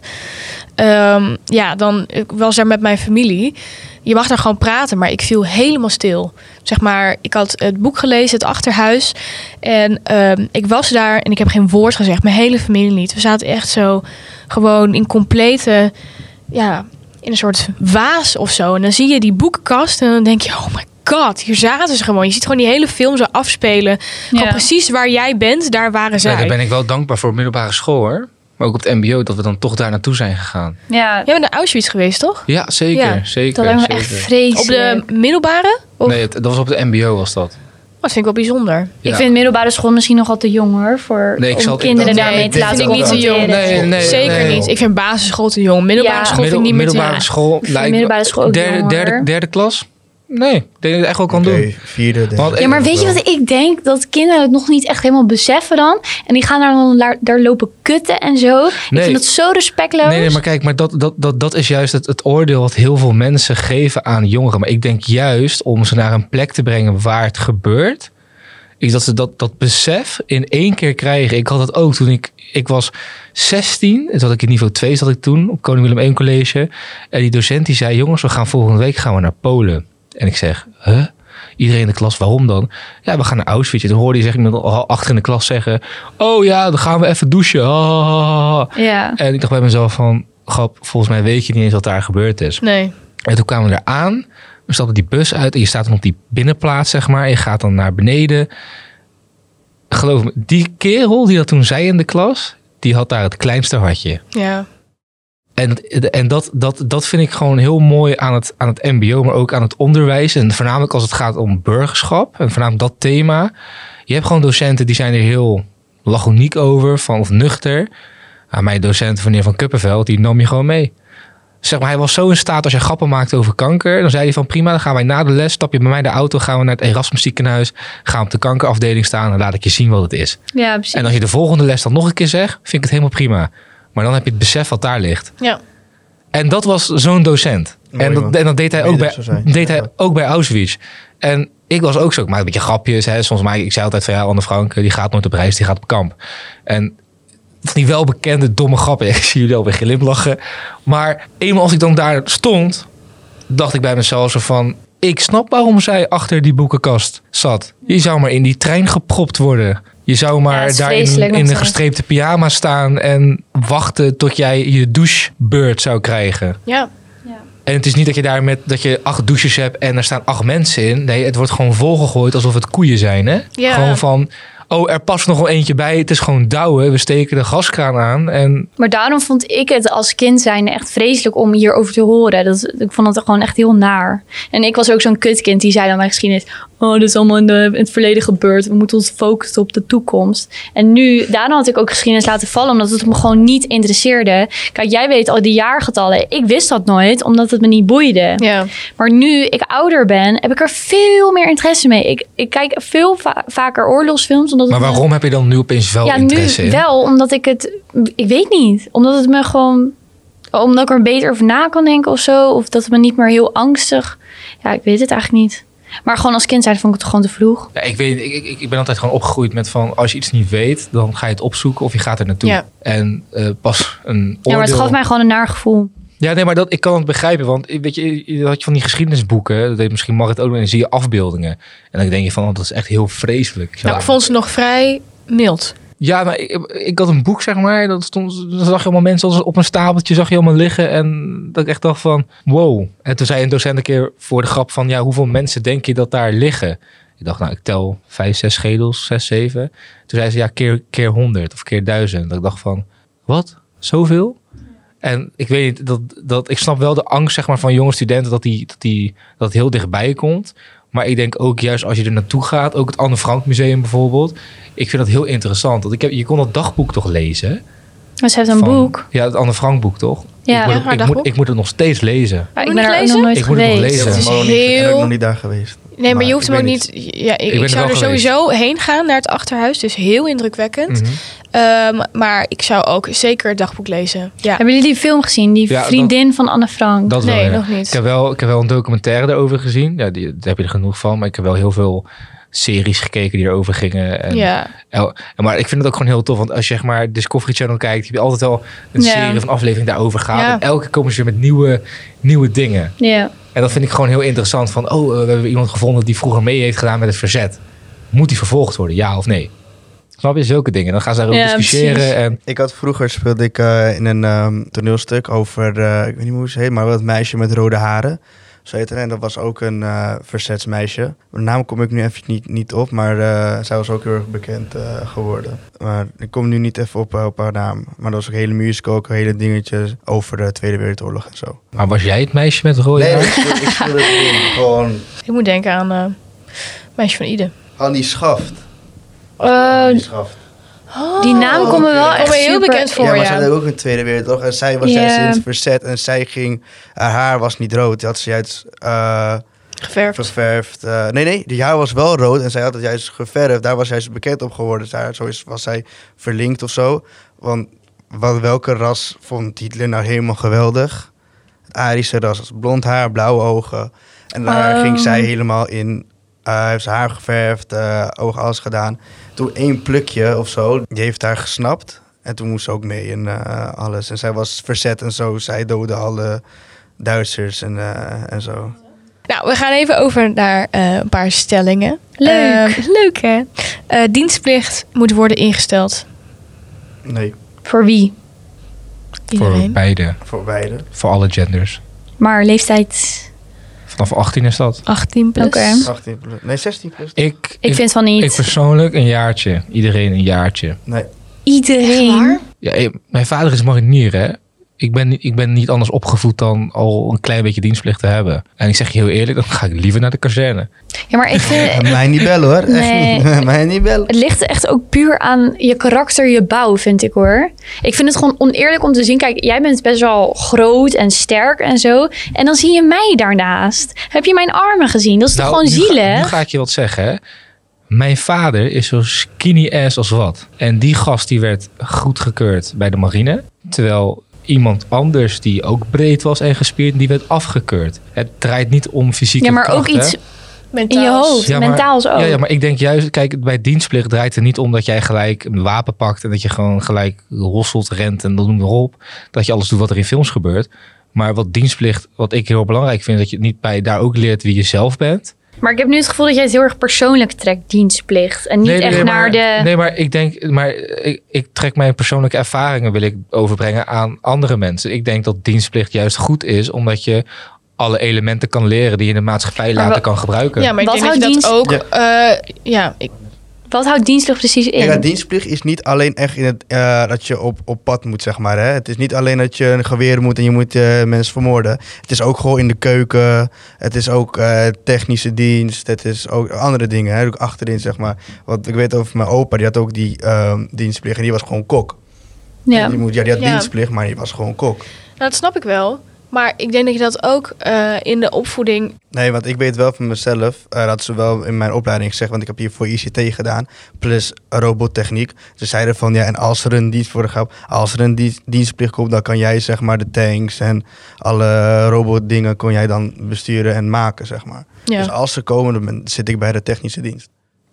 Ehm, ja, dan ik was daar met mijn familie. Je mag daar gewoon praten, maar ik viel helemaal stil. Zeg maar, ik had het boek gelezen, het achterhuis. En ehm, ik was daar en ik heb geen woord gezegd. Mijn hele familie niet. We zaten echt zo gewoon in complete, ja, in een soort waas of zo. En dan zie je die boekenkast en dan denk je, oh my god, hier zaten ze gewoon. Je ziet gewoon die hele film zo afspelen. Gewoon Ja. precies waar jij bent, daar waren zij. Ja, daar ben ik wel dankbaar voor middelbare school hoor. Maar ook op het mbo dat we dan toch daar naartoe zijn gegaan. Ja, Jij bent naar Auschwitz geweest, toch? Ja, zeker. Ja, zeker, dat lijkt me echt vreselijk. Op de middelbare? Of? Nee, het- dat was op de mbo was dat. Dat vind ik wel bijzonder. Ik vind middelbare school misschien nog wat te jong hoor. Voor, Nee, ik om kinderen daarmee nee, te laten vind ik niet te jong. Nee, nee, Zeker nee. niet. Ik vind basisschool te jong. Middelbare Ja. school vind ik niet meer te middelbare school. me- middelbare school ook derde, derde, derde klas? Nee, ik denk dat je het echt wel kan Oké, doen. vierde, derde. Want- Ja, maar weet je wat ik denk? Dat kinderen het nog niet echt helemaal beseffen dan. En die gaan daar dan daar lopen kutten en zo. Ik vind dat zo respectloos. Nee, nee, maar kijk, maar dat, dat, dat, dat is juist het, het oordeel wat heel veel mensen geven aan jongeren. Maar ik denk juist om ze naar een plek te brengen waar het gebeurt, is dat ze dat, dat besef in één keer krijgen. Ik had dat ook toen ik, ik was 16, toen zat ik in niveau 2 zat ik toen op Koning Willem I College. En die docent die zei, jongens, we gaan volgende week gaan we naar Polen. En ik zeg, huh? Iedereen in de klas, waarom dan? Ja, we gaan naar Auschwitz. En toen hoorde je zeg, iemand al achter in de klas zeggen... Oh ja, dan gaan we even douchen. Ja. En ik dacht bij mezelf van... Grap, volgens mij weet je niet eens wat daar gebeurd is. Nee. En toen kwamen we er aan. We stapten die bus uit. En je staat dan op die binnenplaats, zeg maar. Je gaat dan naar beneden. Geloof me, die kerel die dat toen zei in de klas... Die had daar het kleinste hartje. Ja. En, en dat, dat, dat vind ik gewoon heel mooi aan het, aan het mbo, maar ook aan het onderwijs. En voornamelijk als het gaat om burgerschap. En voornamelijk dat thema. Je hebt gewoon docenten die zijn er heel lachoniek over, van, of nuchter. Ah, mijn docent, meneer Van Kuppenveld, die nam je gewoon mee. Zeg maar, hij was zo in staat als je grappen maakte over kanker. Dan zei hij van prima, dan gaan wij na de les, stap je bij mij de auto, gaan we naar het Erasmus ziekenhuis. Gaan op de kankerafdeling staan en laat ik je zien wat het is. ja, precies. En als je de volgende les dan nog een keer zegt, vind ik het helemaal prima. Maar dan heb je het besef wat daar ligt. Ja. En dat was zo'n docent. Mooi, en, dat, en dat deed hij, ook bij, deed hij Ja. ook bij Auschwitz. En ik was ook zo. Ik maakte een beetje grapjes. Hè. Soms maak ik, ik zei altijd van ja, Anne Frank, die gaat nooit op reis, die gaat op kamp. En van die welbekende domme grappen. Ik zie jullie alweer glimlachen. Maar eenmaal als ik dan daar stond, dacht ik bij mezelf zo van... Ik snap waarom zij achter die boekenkast zat. Je zou maar in die trein gepropt worden. Je zou maar daar in, in een gestreepte pyjama staan... en wachten tot jij je douchebeurt zou krijgen. Ja. En het is niet dat je daar met dat je acht douches hebt en er staan acht mensen in. Nee, het wordt gewoon volgegooid alsof het koeien zijn. Hè? Ja. Gewoon van, oh, er past nog wel eentje bij. Het is gewoon douwen. We steken de gaskraan aan. En Maar daarom vond ik het als kind zijn echt vreselijk om hierover te horen. Dat, ik vond het gewoon echt heel naar. En ik was ook zo'n kutkind die zei dan bij geschiedenis... oh, dit is allemaal in, de, in het verleden gebeurd. We moeten ons focussen op de toekomst. En nu, daarna had ik ook geschiedenis laten vallen, omdat het me gewoon niet interesseerde. Kijk, jij weet al die jaargetallen. Ik wist dat nooit, omdat het me niet boeide. Ja. Maar nu ik ouder ben, heb ik er veel meer interesse mee. Ik, ik kijk veel va- vaker oorlogsfilms. Omdat Maar me- waarom heb je dan nu opeens wel ja, interesse nu in? wel, omdat ik het... Ik weet niet. Omdat het me gewoon... Omdat ik er beter over na kan denken of zo. Of dat het me niet meer heel angstig... Ja, ik weet het eigenlijk niet. Maar gewoon als kind zijn vond ik het gewoon te vroeg. Ja, ik, weet, ik, ik, ik ben altijd gewoon opgegroeid met van als je iets niet weet, dan ga je het opzoeken of je gaat er naartoe. Ja. En eh, pas een oordeel. Ja, maar het gaf mij gewoon een naar gevoel. Ja, nee, maar dat, ik kan het begrijpen. Want weet je, je had je van die geschiedenisboeken, dat deed misschien Marit ook nog, en dan zie je afbeeldingen. En dan denk je van, oh, dat is echt heel vreselijk. Nou, ik vond ze nog vrij mild. Ja, maar ik, ik had een boek, zeg maar. Dat stond, dan zag je allemaal mensen op een stapeltje, zag je allemaal liggen. En dat ik echt dacht van, wow. En toen zei een docent een keer voor de grap van, ja, hoeveel mensen denk je dat daar liggen? Ik dacht, nou, ik tel vijf, zes schedels, zes, zeven. Toen zei ze, ja, keer, keer honderd of keer duizend. Dat ik dacht van, wat? Zoveel? En ik weet niet, dat, dat, ik snap wel de angst zeg maar, van jonge studenten dat, die, dat, die, dat heel dichtbij komt. Maar ik denk ook juist als je er naartoe gaat, ook het Anne Frank Museum bijvoorbeeld. Ik vind dat heel interessant. Want ik heb, je kon dat dagboek toch lezen? Maar ze heeft een Van- boek. Ja, het Anne Frank boek toch? Ja. ik, moet Ja, het, haar ik, moet, ik moet het nog steeds lezen. Ik Moet ben er lezen? nog nooit Ik moet het nog geweest. lezen. Ik is ben ook nog niet daar geweest. Nee, maar je hoeft hem ook niet... Ja, ik, zou er geweest. sowieso heen gaan naar het achterhuis. Dus heel indrukwekkend. Mhm. Ehm, maar ik zou ook zeker het dagboek lezen. Ja. Hebben jullie die film gezien? Die Ja, vriendin van Anne Frank. Dat wel, Nee, ja. nog niet. Ik heb, wel, ik heb wel een documentaire erover gezien. Ja, die, daar heb je er genoeg van. Maar ik heb wel heel veel series gekeken die erover gingen. En Ja. Maar ik vind het ook gewoon heel tof. Want als je zeg maar Discovery Channel kijkt, heb je altijd al een Ja. serie van aflevering daarover gaat. Ja. En elke keer komen ze weer met nieuwe, nieuwe dingen. Ja. En dat vind ik gewoon heel interessant. Van, oh, eh, we hebben iemand gevonden die vroeger mee heeft gedaan met het verzet. Moet die vervolgd worden, ja of nee? Snap je? Zulke dingen. Dan gaan ze daarover Ja, discussiëren. precies. En Ik had vroeger speelde ik eh, in een ehm, toneelstuk over, eh, ik weet niet hoe ze heet, maar wel het meisje met rode haren. Zo het. En dat was ook een eh, verzetsmeisje. De naam kom ik nu even niet, niet op, maar eh, zij was ook heel erg bekend eh, geworden. Maar ik kom nu niet even op, op haar naam. Maar dat was ook hele musical, ook een hele dingetje over de Tweede Wereldoorlog en zo. Maar was jij het meisje met rode Nee, haar? ik speelde, ik speelde het in. Gewoon Ik moet denken aan eh Meisje van Ide. Hannie Schaft. Eh, Schaft. die naam komt me wel Komt me echt heel bekend voor. ja, maar ja. zij had ook een Tweede Wereldoorlog. En zij was juist in het verzet. En zij ging... Haar haar was niet rood. Die had ze juist eh, Geverfd. geverfd. eh, nee, nee. Die haar was wel rood. En zij had het juist geverfd. Daar was zij juist bekend op geworden. Daar, zo is, was zij verlinkt of zo. Want wat, welke ras vond Hitler nou helemaal geweldig? Het Arische ras. Blond haar, blauwe ogen. En daar Oh. ging zij helemaal in. Eh heeft ze haar geverfd, eh ogen alles gedaan. Toen één plukje of zo, die heeft haar gesnapt. En toen moest ze ook mee in eh, alles. En zij was verzet en zo. Zij doodde alle Duitsers en, eh, en zo. Nou, we gaan even over naar eh, een paar stellingen. Leuk. Eh, leuk hè? Eh, dienstplicht moet worden ingesteld. Nee, Voor wie? Voor beide. voor beide. Voor alle genders. Maar leeftijd... Vanaf 18 is dat. 18 plus. Oké. 18 plus. Nee, 16 plus. Ik, Ik vind van niet. Ik persoonlijk een jaartje. Iedereen een jaartje. Nee. Iedereen. Ja, eh, mijn vader is marinier, hè. Ik ben, niet- ik ben niet anders opgevoed dan al een klein beetje dienstplicht te hebben. En ik zeg je heel eerlijk, dan ga ik liever naar de kazerne. Ja, maar ik vind... Mij niet bellen hoor. Echt niet. Mij niet bellen. Het ligt echt ook puur aan je karakter, je bouw, vind ik hoor. Ik vind het gewoon oneerlijk om te zien. Kijk, jij bent best wel groot en sterk en zo. En dan zie je mij daarnaast. Heb je mijn armen gezien? Dat is toch Nou, gewoon ga- zielig? nu ga ik je wat zeggen, hè. Mijn vader is zo skinny ass als wat. En die gast die werd goedgekeurd bij de marine. Terwijl iemand anders die ook breed was en gespierd, die werd afgekeurd. Het draait niet om fysieke ja, maar kracht, ook hè. iets Mentaal. in je hoofd. Ja, maar- mentaal zo. Ja, ja, maar ik denk juist, kijk, bij dienstplicht draait het niet om dat jij gelijk een wapen pakt en dat je gewoon gelijk rosselt, rent en dat noem maar op. Dat je alles doet wat er in films gebeurt. Maar wat dienstplicht, wat ik heel belangrijk vind, dat je niet bij daar ook leert wie je zelf bent. Maar ik heb nu het gevoel dat jij het heel erg persoonlijk trekt, dienstplicht. En niet nee, echt nee, naar maar, de... Nee, maar ik denk, maar ik, ik trek mijn persoonlijke ervaringen wil ik overbrengen aan andere mensen. Ik denk dat dienstplicht juist goed is, omdat je alle elementen kan leren die je in de maatschappij later kan gebruiken. Ja, maar ik Wat denk dat je dat ook... eh, ja, ik Wat houdt dienstplicht precies in? Ja, dienstplicht is niet alleen echt in het, eh, dat je op, op pad moet, zeg maar. Hè? Het is niet alleen dat je een geweer moet en je moet eh, mensen vermoorden. Het is ook gewoon in de keuken. Het is ook eh, technische dienst. Het is ook andere dingen, hè? ook achterin, zeg maar. Want ik weet over mijn opa, die had ook die ehm, dienstplicht en die was gewoon kok. ja. Die, moet, ja, die had Ja. dienstplicht, maar die was gewoon kok. Nou, dat snap ik wel. Maar ik denk dat je dat ook eh, in de opvoeding... Nee, want ik weet wel van mezelf, eh, dat ze wel in mijn opleiding gezegd, want ik heb hier voor ICT gedaan, plus robottechniek. Ze zeiden van ja, en als er een dienst voor gaat, als er een dienst, dienstplicht komt, dan kan jij zeg maar de tanks en alle robotdingen kon jij dan besturen en maken, zeg maar. Ja. Dus als ze komen, dan zit ik bij de technische dienst.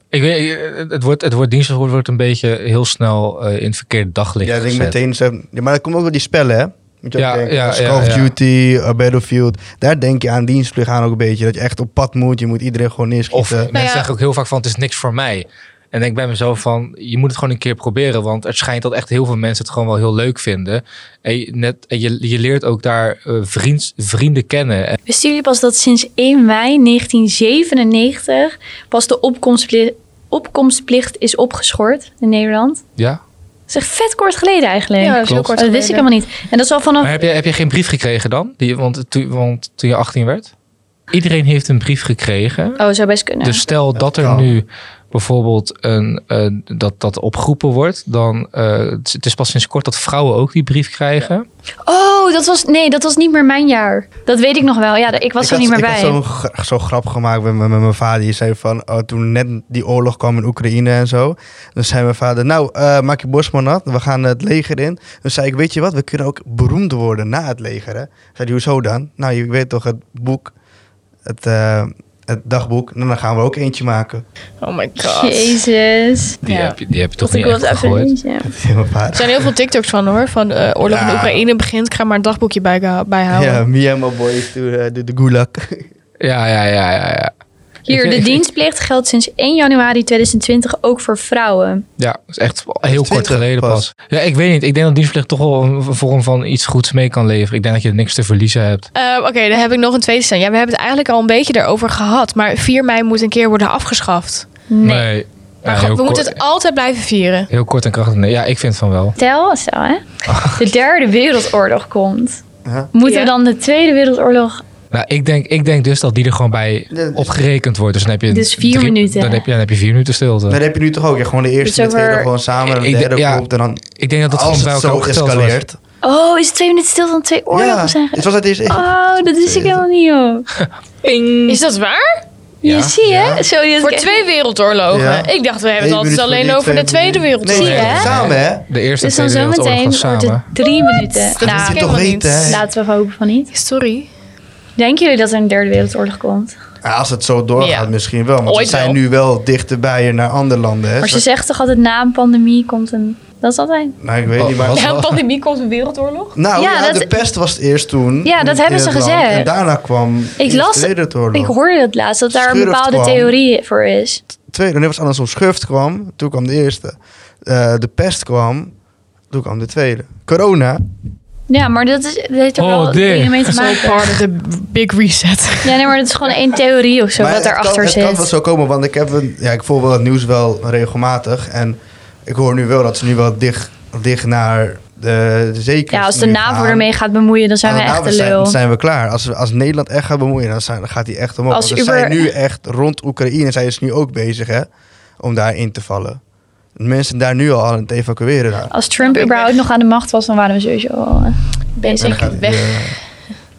Ik weet, het- wordt, het wordt dienstplicht wordt, een beetje heel snel eh, in het verkeerde daglicht Ja, ik denk gezet. meteen, ze- ja, maar dat komt ook door die spellen, hè? Moet je ook Ja, denken, ja, Call of ja. Duty, uh, Battlefield, daar denk je aan dienstplicht aan ook een beetje. Dat je echt op pad moet, je moet iedereen gewoon Of neerschieten. mensen ja. zeggen ook heel vaak van het is niks voor mij. En denk bij mezelf van je moet het gewoon een keer proberen. Want het schijnt dat echt heel veel mensen het gewoon wel heel leuk vinden. En je, net, en je, je leert ook daar eh, vriends, vrienden kennen. En, Wisten jullie pas dat sinds 1 mei 1997 pas de opkomstplicht, opkomstplicht is opgeschort in Nederland? ja? Dat is echt vet kort geleden eigenlijk. Ja, dat is heel Klopt. kort dat wist ik helemaal niet. En dat is al vanaf... Maar heb je, heb je geen brief gekregen dan? Die, want, toen, want toen je 18 werd? Iedereen heeft een brief gekregen. Oh, zou best kunnen. Dus stel dat er kan. nu bijvoorbeeld een, eh, dat, dat opgeroepen wordt, dan uh, het is pas sinds kort dat vrouwen ook die brief krijgen. Oh, dat was... Nee, dat was niet meer mijn jaar. Dat weet ik nog wel. Ja, ik was ik er had, niet meer ik bij. had zo'n zo'n grap gemaakt met, met, met mijn vader. Die zei van, oh, toen net die oorlog kwam in Oekraïne en zo. Dan zei mijn vader, nou, eh, maak je borst maar nat. We gaan het leger in. Dan zei ik, weet je wat, we kunnen ook beroemd worden na het leger. Hè? Zei hij, hoezo dan? Nou, je weet toch het boek, het, eh, het dagboek. Nou, dan gaan we ook eentje maken. Oh my god. Jezus. Die, Ja. heb, je, die heb je toch Dat niet echt vader. Er zijn heel veel TikToks van hoor. Van de oorlog in Ja. Oekraïne begint. Ik ga maar een dagboekje bij, bijhouden. Ja, me and my boys to uh, the, the gulag. Ja, ja, ja, ja, ja. Hier, de dienstplicht geldt sinds 1 januari 2020 ook voor vrouwen. Ja, dat is echt heel kort 20 geleden pas. pas. Ja, ik weet niet. Ik denk dat dienstplicht toch wel een vorm van iets goeds mee kan leveren. Ik denk dat je niks te verliezen hebt. Eh, Oké, dan heb ik nog een tweede stelling. Ja, we hebben het eigenlijk al een beetje erover gehad. Maar 4 mei moet een keer worden afgeschaft. Nee. Maar Ja, we moeten het altijd blijven vieren. Heel kort en krachtig. Nee, ja, ik vind van wel. Stel, stel hè. De derde wereldoorlog komt. Moeten Ja. we dan de tweede wereldoorlog... Nou, ik denk, ik denk dus dat die er gewoon bij opgerekend wordt. Dus dan heb je Dus vier minuten. Dan heb, je, dan heb je vier minuten stilte. Dat heb je nu toch ook. Ja, gewoon de eerste en Dus de tweede over- gewoon samen. En de ja. komt en dan... ik denk dat dat als gewoon bij het elkaar escaleert. Oh, is het twee minuten stil dan twee oorlogen Ja, zijn? het was het eerst... Oh, dat wist ik helemaal niet, joh. Is dat waar? Ja. Je zie je? Ja. Zo, je Voor twee wereldoorlogen? Ja. Ik dacht, we hebben het altijd alleen over de twee Tweede. Wereldoorlog. Zie je, hè? Samen, hè? De eerste Dus en dan tweede wereldoorlog zometeen was wordt samen. het drie minuten. Dat nou, je toch weten, niet. hè? laten we hopen van niet. Sorry. Denken jullie dat er een derde wereldoorlog komt? Ja, als het zo doorgaat, Ja. misschien wel. Want Ooit we zijn wel. nu wel dichterbij naar andere landen, hè? Maar ze zegt toch altijd na een pandemie komt een... Dat is altijd... Nou, ik weet niet, maar... Ja, een pandemie komt een wereldoorlog. Nou Ja, ja, dat- de pest was het eerst toen. Ja, dat hebben ze gezegd. En daarna kwam Ik de las- Tweede Wereldoorlog. Ik hoorde het laatst, dat daar een bepaalde kwam. theorie voor is. Tweede, nee, was anders om schurft kwam. Toen kwam de eerste. Eh, de pest kwam. Toen kwam de tweede. Corona. Ja, maar dat, is, dat heeft er Oh, wel dear. dingen mee te maken. part of the big reset. Ja, nee, maar dat is gewoon één theorie of zo Maar wat het daarachter kan, het zit. kan wel zo komen, want ik, heb een, ja, ik volg wel het nieuws wel regelmatig. En ik hoor nu wel dat ze nu wel dicht, dicht naar de, de zekers ja, als de NAVO gaan. ermee gaat bemoeien, dan zijn we echt de zijn, lul. dan zijn we klaar. Als, we- als Nederland echt gaat bemoeien, dan, zijn, dan gaat hij echt omhoog. Als Want Uber- zijn nu echt rond Oekraïne, zijn ze nu ook bezig hè, om daar in te vallen. Mensen daar nu al aan het evacueren. Als Trump überhaupt nog aan de macht was, dan waren we sowieso al eh, bezig. weg.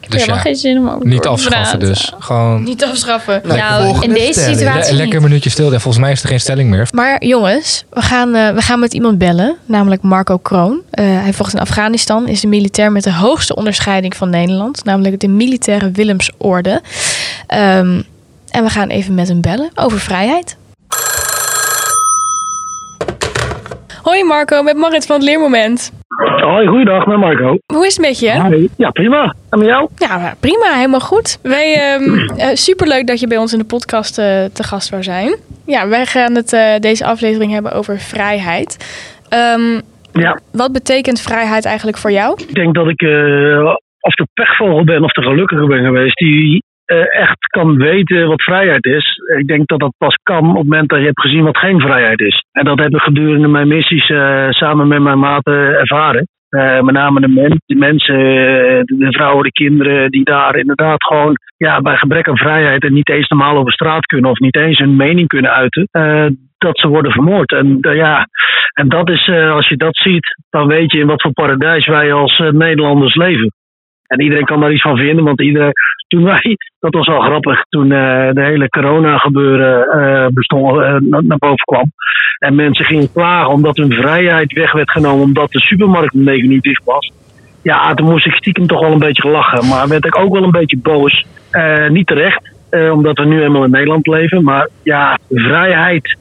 Ik heb Dus helemaal ja, geen zin om over Niet afschaffen dus. Gewoon Niet afschaffen. nou, Nou, in deze stelling. situatie- le- lekker een minuutje stil. Volgens mij is er geen stelling meer. Maar jongens, we gaan, eh, we gaan met iemand bellen, namelijk Marco Kroon. Eh, hij vocht in Afghanistan, is de militair met de hoogste onderscheiding van Nederland, namelijk de militaire Willemsorde. Ehm, en we gaan even met hem bellen over vrijheid. Hoi Marco, met Marit van het Leermoment. Hoi, goeiedag, met Marco. Hoe is het met je? Ja, prima. En met jou? Ja, prima, helemaal goed. Wij, eh, superleuk dat je bij ons in de podcast eh, te gast zou zijn. Ja, wij gaan het eh, deze aflevering hebben over vrijheid. Ehm, Ja, wat betekent vrijheid eigenlijk voor jou? ik denk dat ik, of de pechvogel ben of de gelukkige ben geweest, die echt kan weten wat vrijheid is. Ik denk dat dat pas kan op het moment dat je hebt gezien wat geen vrijheid is. En dat heb ik gedurende mijn missies eh, samen met mijn maten ervaren. Eh, met name de, men, de mensen, eh, de, vrouwen, de kinderen, die daar inderdaad gewoon ja, bij gebrek aan vrijheid en niet eens normaal over straat kunnen of niet eens hun mening kunnen uiten, eh, dat ze worden vermoord. En, eh, ja, en dat is, eh, als je dat ziet, dan weet je in wat voor paradijs wij als eh, Nederlanders leven. En iedereen kan daar iets van vinden, want iedereen, toen wij, dat was wel grappig, toen eh, de hele corona gebeuren eh, bestond, eh, na- naar boven kwam. En mensen gingen klagen omdat hun vrijheid weg werd genomen, omdat de supermarkt om negen uur dicht was. Ja, toen moest ik stiekem toch wel een beetje lachen. Maar werd ik ook wel een beetje boos. Niet terecht, omdat we nu eenmaal in Nederland leven. Maar ja, vrijheid.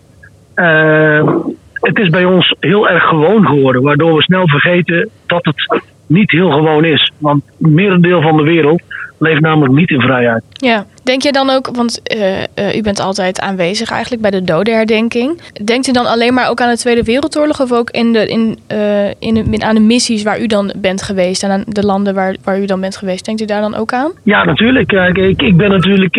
het is bij ons heel erg gewoon geworden. Waardoor we snel vergeten dat het niet heel gewoon is. Want het merendeel van de wereld leeft namelijk niet in vrijheid. Ja. Denk je dan ook, want eh, eh, u bent altijd aanwezig eigenlijk bij de dodenherdenking. Denkt u dan alleen maar ook aan de Tweede Wereldoorlog of ook in de, in, eh, in de, aan de missies waar u dan bent geweest en aan de landen waar, waar u dan bent geweest? Denkt u daar dan ook aan? Ja, natuurlijk. Kijk, ik, ik ben natuurlijk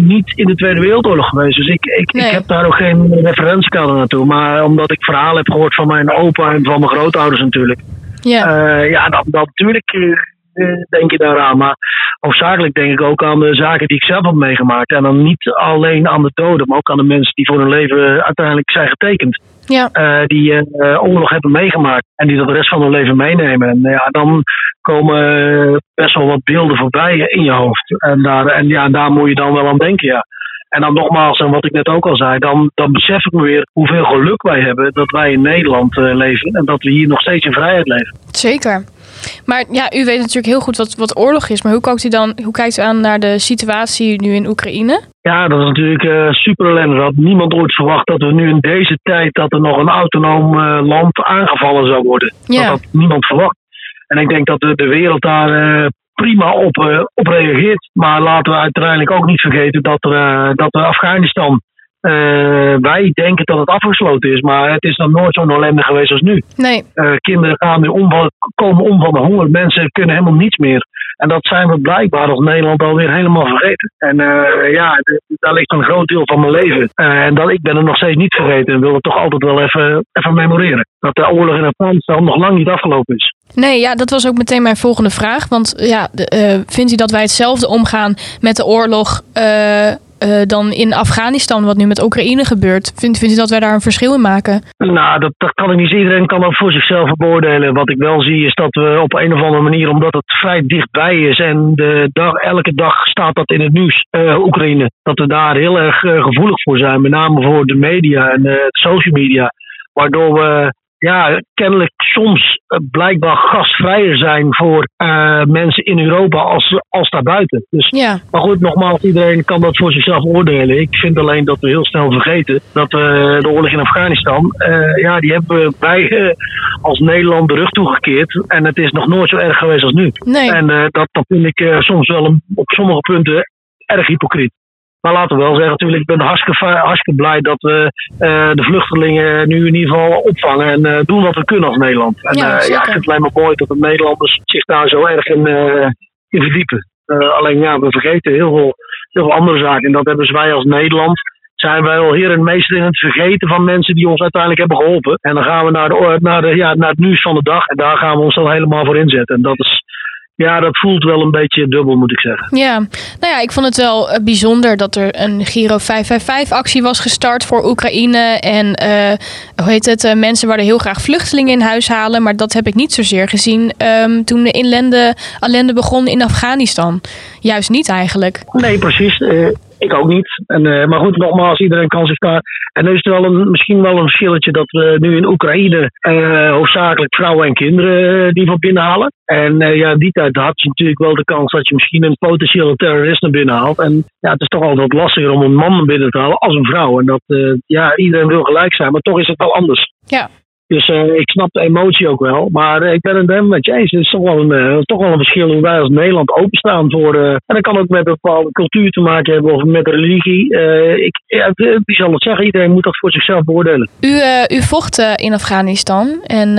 niet in de Tweede Wereldoorlog geweest. Dus ik, ik, Nee. ik heb daar ook geen referentiekader naartoe. Maar omdat ik verhalen heb gehoord van mijn opa en van mijn grootouders natuurlijk. Ja. Eh, ja, dan, dan natuurlijk eh, eh, denk je daaraan. Maar hoofdzakelijk denk ik ook aan de zaken die ik zelf heb meegemaakt. En dan niet alleen aan de doden, maar ook aan de mensen die voor hun leven uiteindelijk zijn getekend. ja. die eh, oorlog hebben meegemaakt en die dat de rest van hun leven meenemen. En ja, dan komen best wel wat beelden voorbij in je hoofd. En daar, en ja, daar moet je dan wel aan denken, ja. En dan nogmaals, en wat ik net ook al zei, dan, dan besef ik me weer hoeveel geluk wij hebben dat wij in Nederland eh, leven en dat we hier nog steeds in vrijheid leven. Zeker. Maar ja, u weet natuurlijk heel goed wat, wat oorlog is. Maar hoe kijkt u dan hoe kijkt u aan naar de situatie nu in Oekraïne? Ja, dat is natuurlijk eh, super ellendig. Dat had niemand ooit verwacht dat we nu in deze tijd dat er nog een autonoom eh, land aangevallen zou worden. Ja. Dat had niemand verwacht. En ik denk dat de, de wereld daar prima op, eh, op reageert. Maar laten we uiteindelijk ook niet vergeten dat, er, eh, dat er Afghanistan. eh, wij denken dat het afgesloten is, maar het is nog nooit zo'n ellende geweest als nu. Nee. Kinderen gaan nu om, komen om van de honger. Mensen kunnen helemaal niets meer. En dat zijn we blijkbaar als Nederland alweer helemaal vergeten. En eh, ja, daar ligt een groot deel van mijn leven. Eh, en dat, ik ben het nog steeds niet vergeten. En wil het toch altijd wel even, even memoreren. Dat de oorlog in Afghanistan nog lang niet afgelopen is. Nee, ja, dat was ook meteen mijn volgende vraag. Want ja, de, eh, vindt u dat wij hetzelfde omgaan met de oorlog eh, dan in Afghanistan, wat nu met Oekraïne gebeurt? Vindt, vindt u dat wij daar een verschil in maken? Nou, dat, kan ik niet. Iedereen kan dat voor zichzelf beoordelen. Wat ik wel zie is dat we op een of andere manier, omdat het vrij dichtbij is en de elke dag staat dat in het nieuws, eh, Oekraïne, dat we daar heel erg eh, gevoelig voor zijn. Met name voor de media en social media. Waardoor we ja, kennelijk soms eh, blijkbaar gastvrijer zijn voor eh, mensen in Europa als, als daarbuiten. Dus Ja, maar goed, nogmaals, iedereen kan dat voor zichzelf oordelen. Ik vind alleen dat we heel snel vergeten dat we de oorlog in Afghanistan, eh, ja, die hebben wij eh, als Nederland de rug toegekeerd. En het is nog nooit zo erg geweest als nu. nee. En eh, dat, dat vind ik eh, soms wel een, op sommige punten erg hypocriet. Maar laten we wel zeggen, natuurlijk, ik ben hartstikke, hartstikke blij dat we eh, de vluchtelingen nu in ieder geval opvangen en eh, doen wat we kunnen als Nederland. En Ja, ja, ja, ik vind het alleen maar mooi dat de Nederlanders zich daar zo erg in, eh, in verdiepen. Eh, alleen ja, we vergeten heel veel, heel veel andere zaken. En dat hebben wij als Nederland. Zijn wij al heer en meester in het vergeten van mensen die ons uiteindelijk hebben geholpen. En dan gaan we naar, de, naar, de, ja, naar het nieuws van de dag. En daar gaan we ons dan helemaal voor inzetten. En dat is, ja, dat voelt wel een beetje dubbel, moet ik zeggen. Ja, nou ja, ik vond het wel eh, bijzonder dat er een Giro 555-actie was gestart voor Oekraïne. En eh, hoe heet het? eh, mensen wilden heel graag vluchtelingen in huis halen. Maar dat heb ik niet zozeer gezien ehm, toen de inlende, ellende begon in Afghanistan. Juist niet eigenlijk. Nee, precies. Eh, ik ook niet. En, eh, maar goed, nogmaals, iedereen kan zich daar. En er is wel een, misschien wel een verschilletje dat we nu in Oekraïne eh, hoofdzakelijk vrouwen en kinderen eh, die van binnenhalen. En eh, ja, die tijd had je natuurlijk wel de kans dat je misschien een potentiële terrorist naar binnen haalt. En ja, het is toch altijd wat lastiger om een man naar binnen te halen als een vrouw. En dat, ja, iedereen wil gelijk zijn, maar toch is het wel anders. Ja. Dus eh, ik snap de emotie ook wel. Maar eh, ik ben het helemaal met je eens. Het is toch wel een, eh, toch wel een verschil hoe wij als Nederland openstaan voor. en dat kan ook met een bepaalde cultuur te maken hebben of met religie. Ik, ja, wie zal het zeggen? Iedereen moet dat voor zichzelf beoordelen. U, u vocht in Afghanistan. En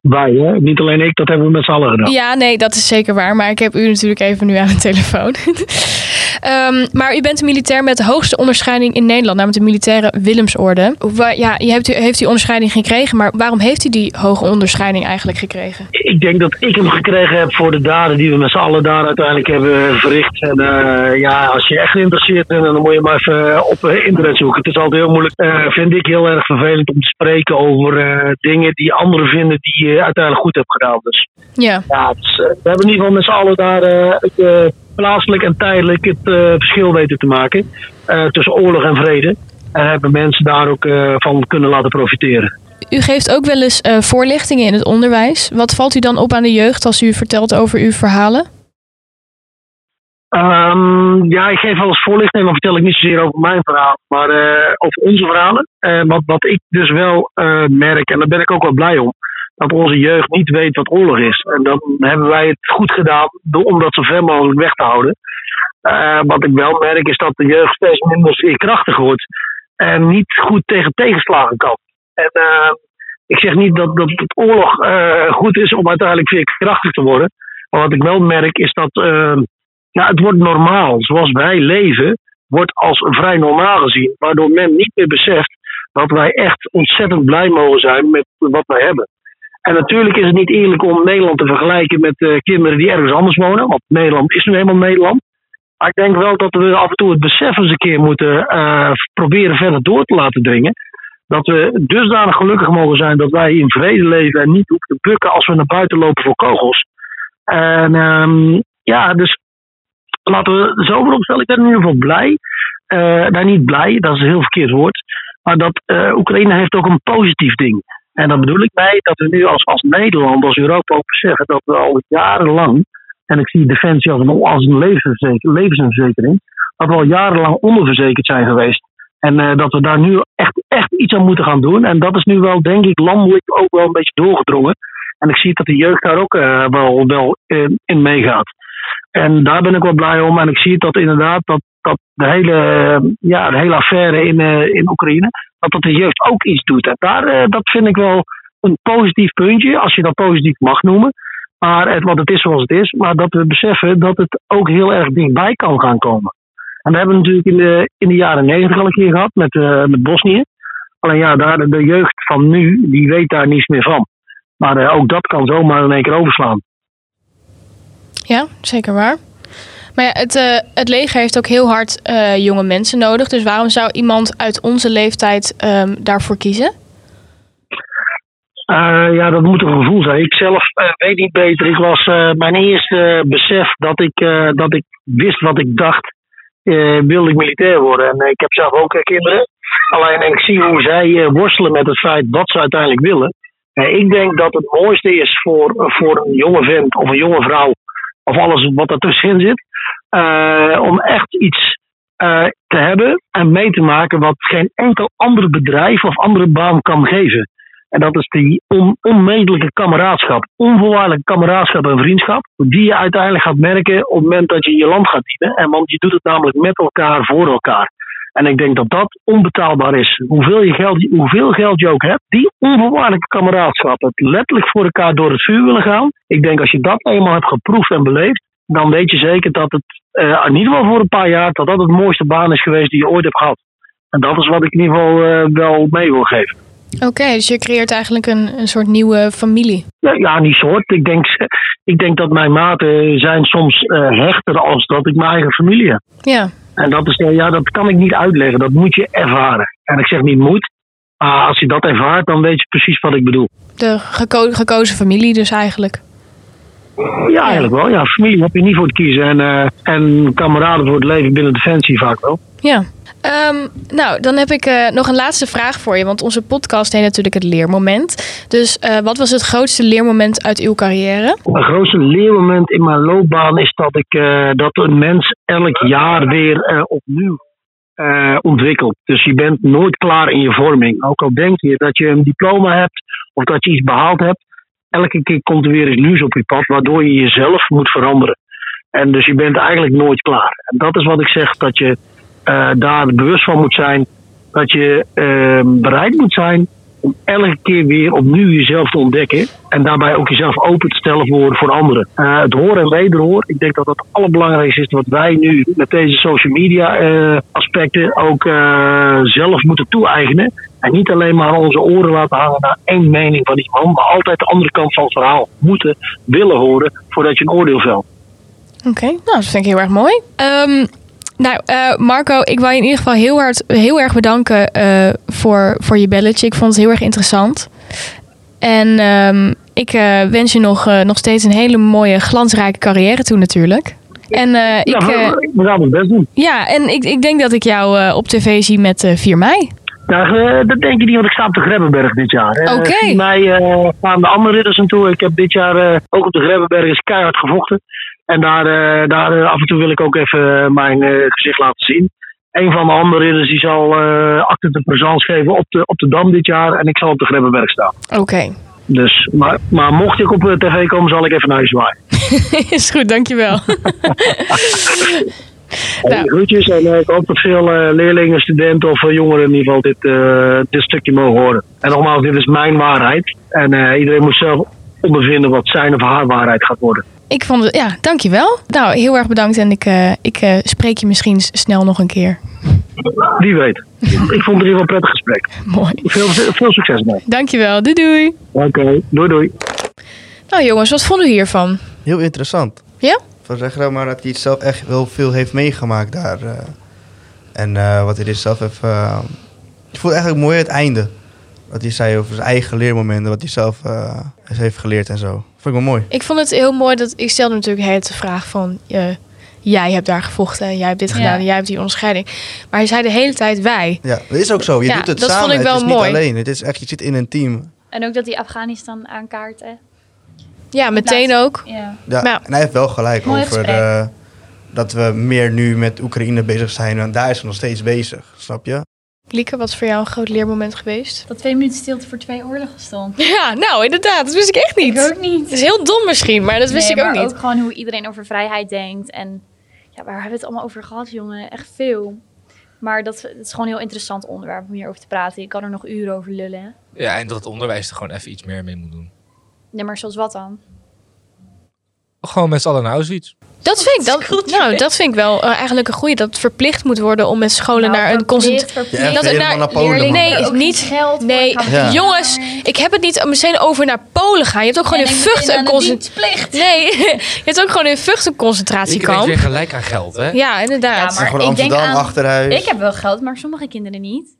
Wij, hè? niet alleen ik, dat hebben we met z'n allen gedaan. ja, nee, dat is zeker waar. Maar ik heb u natuurlijk even nu aan de telefoon. Ehm, maar u bent een militair met de hoogste onderscheiding in Nederland, namelijk de militaire Willemsorde. Ja, je hebt, u heeft die onderscheiding gekregen, maar waarom heeft u die hoge onderscheiding eigenlijk gekregen? Ik denk dat ik hem gekregen heb voor de daden die we met z'n allen daar uiteindelijk hebben verricht. En eh, ja, als je echt geïnteresseerd bent, dan moet je maar even op eh, internet zoeken. Het is altijd heel moeilijk, eh, vind ik heel erg vervelend om te spreken over eh, dingen die anderen vinden die je uiteindelijk goed hebt gedaan. Dus Ja, ja, eh, we hebben in ieder geval met z'n allen daar eh, het, eh, plaatselijk en tijdelijk het eh, verschil weten te maken eh, tussen oorlog en vrede. En hebben mensen daar ook eh, van kunnen laten profiteren. u geeft ook wel eens voorlichtingen in het onderwijs. Wat valt u dan op aan de jeugd als u vertelt over uw verhalen? Ehm, ja, ik geef wel eens voorlichting, maar vertel ik niet zozeer over mijn verhaal, maar over onze verhalen. Wat, wat ik dus wel merk, en daar ben ik ook wel blij om, dat onze jeugd niet weet wat oorlog is. En dan hebben wij het goed gedaan om dat zo ver mogelijk weg te houden. Eh, wat ik wel merk is dat de jeugd steeds minder veerkrachtig wordt en niet goed tegen tegenslagen kan. En eh, ik zeg niet dat, dat oorlog eh, goed is om uiteindelijk veerkrachtig te worden. Maar wat ik wel merk is dat ja, het wordt normaal. Zoals wij leven, wordt als vrij normaal gezien. Waardoor men niet meer beseft dat wij echt ontzettend blij mogen zijn met wat wij hebben. En natuurlijk is het niet eerlijk om Nederland te vergelijken met eh, kinderen die ergens anders wonen. Want Nederland is nu eenmaal Nederland. Maar ik denk wel dat we af en toe het besef eens een keer moeten eh, proberen verder door te laten dringen. Dat we dusdanig gelukkig mogen zijn dat wij in vrede leven en niet hoeven te bukken als we naar buiten lopen voor kogels. En ehm, ja, dus laten we zo voorop stellen. Ik ben in ieder geval blij. Eh nou, niet blij, dat is een heel verkeerd woord. Maar dat Oekraïne heeft ook een positief ding. En dan bedoel ik mee dat we nu als, als Nederland, als Europa ook beseffen dat we al jarenlang, en ik zie Defensie als een, als een levensverzeker- levensverzekering, dat we al jarenlang onderverzekerd zijn geweest. En eh, dat we daar nu echt, echt iets aan moeten gaan doen. En dat is nu wel, denk ik, landelijk ook wel een beetje doorgedrongen. En ik zie dat de jeugd daar ook eh, wel, wel in, in meegaat. En daar ben ik wel blij om. En ik zie dat inderdaad dat, dat de, hele, eh, ja, de hele affaire in, in Oekraïne, dat dat de jeugd ook iets doet. En daar, eh, dat vind ik wel een positief puntje, als je dat positief mag noemen. Maar het, want het is zoals het is. Maar dat we beseffen dat het ook heel erg dichtbij kan gaan komen. En dat hebben we natuurlijk in de, in de jaren negentig al een keer gehad met, eh, met Bosnië. Alleen ja, daar, de jeugd van nu, die weet daar niets meer van. Maar eh, ook dat kan zomaar in één keer overslaan. Ja, zeker waar. Maar het, eh, het leger heeft ook heel hard eh, jonge mensen nodig. Dus waarom zou iemand uit onze leeftijd ehm, daarvoor kiezen? Eh, ja, dat moet een gevoel zijn. Ik zelf weet niet beter. Ik was mijn eerste besef dat ik, dat ik wist wat ik dacht, wilde ik militair worden. En ik heb zelf ook kinderen. Alleen en ik zie hoe zij worstelen met het feit wat ze uiteindelijk willen. Ik denk dat het mooiste is voor, voor een jonge vent of een jonge vrouw, of alles wat ertussenin zit, eh, om echt iets eh, te hebben en mee te maken wat geen enkel ander bedrijf of andere baan kan geven. En dat is die on, onmetelijke kameraadschap, onvoorwaardelijke kameraadschap en vriendschap, die je uiteindelijk gaat merken op het moment dat je je land gaat dienen. En want je doet het namelijk met elkaar, voor elkaar. En ik denk dat dat onbetaalbaar is. Hoeveel, je geld, hoeveel geld je ook hebt, die onvoorwaardelijke kameraadschap, het letterlijk voor elkaar door het vuur willen gaan. Ik denk als je dat eenmaal hebt geproefd en beleefd, dan weet je zeker dat het, eh, in ieder geval voor een paar jaar, dat dat het mooiste baan is geweest die je ooit hebt gehad. En dat is wat ik in ieder geval eh, wel mee wil geven. Oké, dus je creëert eigenlijk een, een soort nieuwe familie. Ja, ja, niet soort. Ik denk, ik denk dat mijn maten zijn soms eh, hechter als dat ik mijn eigen familie heb. Ja, En dat, is, ja, dat kan ik niet uitleggen. Dat moet je ervaren. En ik zeg niet moet. Maar als je dat ervaart, dan weet je precies wat ik bedoel. de geko- gekozen familie dus eigenlijk. Ja, eigenlijk wel. Ja, familie heb je niet voor te kiezen. En, eh, en kameraden voor het leven binnen Defensie vaak wel. Ja. Ehm, nou, dan heb ik eh, nog een laatste vraag voor je. Want onze podcast heet natuurlijk het leermoment. Dus eh, wat was het grootste leermoment uit uw carrière? Het grootste leermoment in mijn loopbaan is dat, ik, dat een mens elk jaar weer opnieuw ontwikkelt. Dus je bent nooit klaar in je vorming. Ook al denk je dat je een diploma hebt of dat je iets behaald hebt, elke keer komt er weer iets nieuws op je pad, waardoor je jezelf moet veranderen. En dus je bent eigenlijk nooit klaar. En dat is wat ik zeg, dat je eh, daar bewust van moet zijn. Dat je eh, bereid moet zijn om elke keer weer opnieuw jezelf te ontdekken. En daarbij ook jezelf open te stellen voor, voor anderen. Eh, het horen en wederhoor. Ik denk dat dat het allerbelangrijkste is wat wij nu met deze social media eh, aspecten ook eh, zelf moeten toe-eigenen. En niet alleen maar onze oren laten hangen naar één mening van iemand. Maar altijd de andere kant van het verhaal moeten willen horen voordat je een oordeel velt. Oké, nou, dat vind ik heel erg mooi. Ehm, nou, eh, Marco, ik wil je in ieder geval heel, hard, heel erg bedanken eh, voor, voor je belletje. Ik vond het heel erg interessant. En ehm, ik eh, wens je nog, nog steeds een hele mooie, glansrijke carrière toe natuurlijk. En ik, ja, we, we gaan ons best doen. ja, en ik, ik denk dat ik jou op tv zie met eh 4 mei. Nou, dat denk je niet, want ik sta op de Grebbeberg dit jaar. Oké. 4 mei eh, gaan de andere ridders aan toe. Ik heb dit jaar ook op de Grebbeberg is keihard gevochten. En daar, eh, daar eh, af en toe wil ik ook even eh, mijn gezicht laten zien. Een van de andere ridders die zal eh acte de présence geven op de, op de Dam dit jaar. En ik zal op de Grebbeberg staan. Oké, Dus, maar, maar mocht ik op eh, tv komen, zal ik even naar je zwaaien. is goed, dankjewel. Nou. Groetjes en ik hoop dat veel leerlingen, studenten of jongeren in ieder geval dit, dit stukje mogen horen. En nogmaals, dit is mijn waarheid. En iedereen moet zelf ondervinden wat zijn of haar waarheid gaat worden. Ik vond het, ja, dankjewel. Nou, heel erg bedankt en ik, eh, ik eh, spreek je misschien snel nog een keer. Wie weet. ik vond het in ieder geval een prettig gesprek. Mooi. Veel, veel succes mee. Dankjewel, doei doei. Oké, doei doei. Nou jongens, wat vonden jullie hiervan? Heel interessant. Ja? Van zeg nou maar dat hij zelf echt wel veel heeft meegemaakt daar. eh. en eh, wat hij er zelf heeft... ik vond het eigenlijk mooi het einde. Wat hij zei over zijn eigen leermomenten. Wat hij zelf eh, heeft geleerd en zo. Vond ik wel mooi. Ik vond het heel mooi dat ik stelde natuurlijk het de vraag van eh, jij hebt daar gevochten, jij hebt dit Ja. gedaan, en jij hebt die onderscheiding. Maar hij zei de hele tijd wij. Ja, dat is ook zo. Je Ja, doet het dat samen. vond ik wel het is mooi. niet alleen. Het is echt, je zit in een team. En ook dat hij Afghanistan aankaart. Hè? Ja, meteen ook. Ja. Ja, Maar. En hij heeft wel gelijk Mooi over eh, dat we meer nu met Oekraïne bezig zijn. En daar is ze nog steeds bezig. Snap je? Lieke, wat is voor jou een groot leermoment geweest? Dat twee minuten stilte voor twee oorlogen stond. Ja, nou inderdaad, dat wist ik echt niet. Ik ook niet. Het is heel dom misschien, maar dat wist Nee, ik ook maar niet. ook gewoon hoe iedereen over vrijheid denkt. En ja, waar hebben we het allemaal over gehad, jongen? Echt veel. Maar dat, het is gewoon een heel interessant onderwerp om hierover te praten. Ik kan er nog uren over lullen. Ja, en dat het onderwijs er gewoon even iets meer mee moet doen. Ja, maar zoals wat dan? Gewoon met z'n allen naar Auschwitz. Dat vind ik, dat, nou, dat vind ik wel eh, eigenlijk een goede. Dat het verplicht moet worden om met scholen naar een concentratie. Ja, Dat het helemaal naar Polen. Nee, Ook niet. geld Nee, Ja. jongens, ik heb het niet meteen over naar Polen gaan. Je hebt ook gewoon in ik Vught een concentratie. Nee, je hebt ook gewoon in Vught een Ik concentratiekamp. weer gelijk aan geld, hè? Ja, inderdaad. Ja, Het is maar gewoon ik denk Amsterdam, aan- Achterhuis. Ik heb wel geld, maar sommige kinderen niet.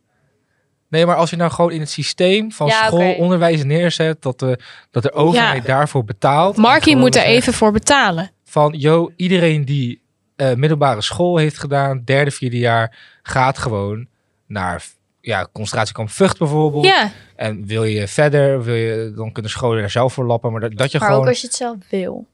Nee, maar als je nou gewoon in het systeem van Ja, school oké. onderwijs neerzet, dat de, dat de overheid daarvoor betaalt. Markie moet er even voor betalen. Van, yo, iedereen die eh, middelbare school heeft gedaan, derde, vierde jaar, gaat gewoon naar ja, concentratiekamp Vught bijvoorbeeld. Ja, En wil je verder, wil je, dan kunnen scholen er zelf voor lappen. Maar dat, dat je Maar gewoon... ook als je het zelf wil.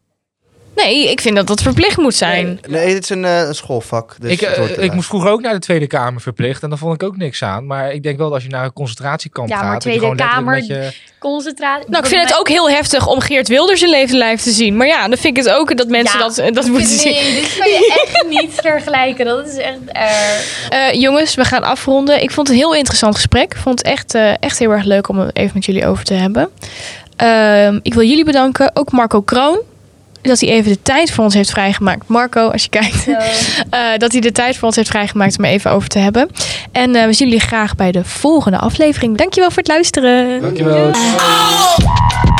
Nee, ik vind dat dat verplicht moet zijn. Nee, nee, dit is een, eh, een schoolvak. Dus ik, het eh, ik erbij. moest vroeger ook naar de Tweede Kamer verplicht. En daar vond ik ook niks aan. Maar ik denk wel dat als je naar een concentratiekamp Ja, gaat... dat je Tweede gewoon letterlijk Kamer- Met je, Concentratie. Nou, ik vind het ook heel heftig om Geert Wilders in leven lijf te zien. Maar ja, dan vind ik het ook dat mensen Ja, dat, eh, dat moeten zien. Nee, dit kan je echt niet vergelijken. Dat is echt erg. Eh, jongens, we gaan afronden. Ik vond het een heel interessant gesprek. Ik vond het echt, eh, echt heel erg leuk om het even met jullie over te hebben. Ehm, ik wil jullie bedanken. Ook Marco Kroon. Dat hij even de tijd voor ons heeft vrijgemaakt. Marco, als je kijkt. eh, dat hij de tijd voor ons heeft vrijgemaakt om er even over te hebben. En eh, we zien jullie graag bij de volgende aflevering. Dankjewel voor het luisteren. Dankjewel. Oh,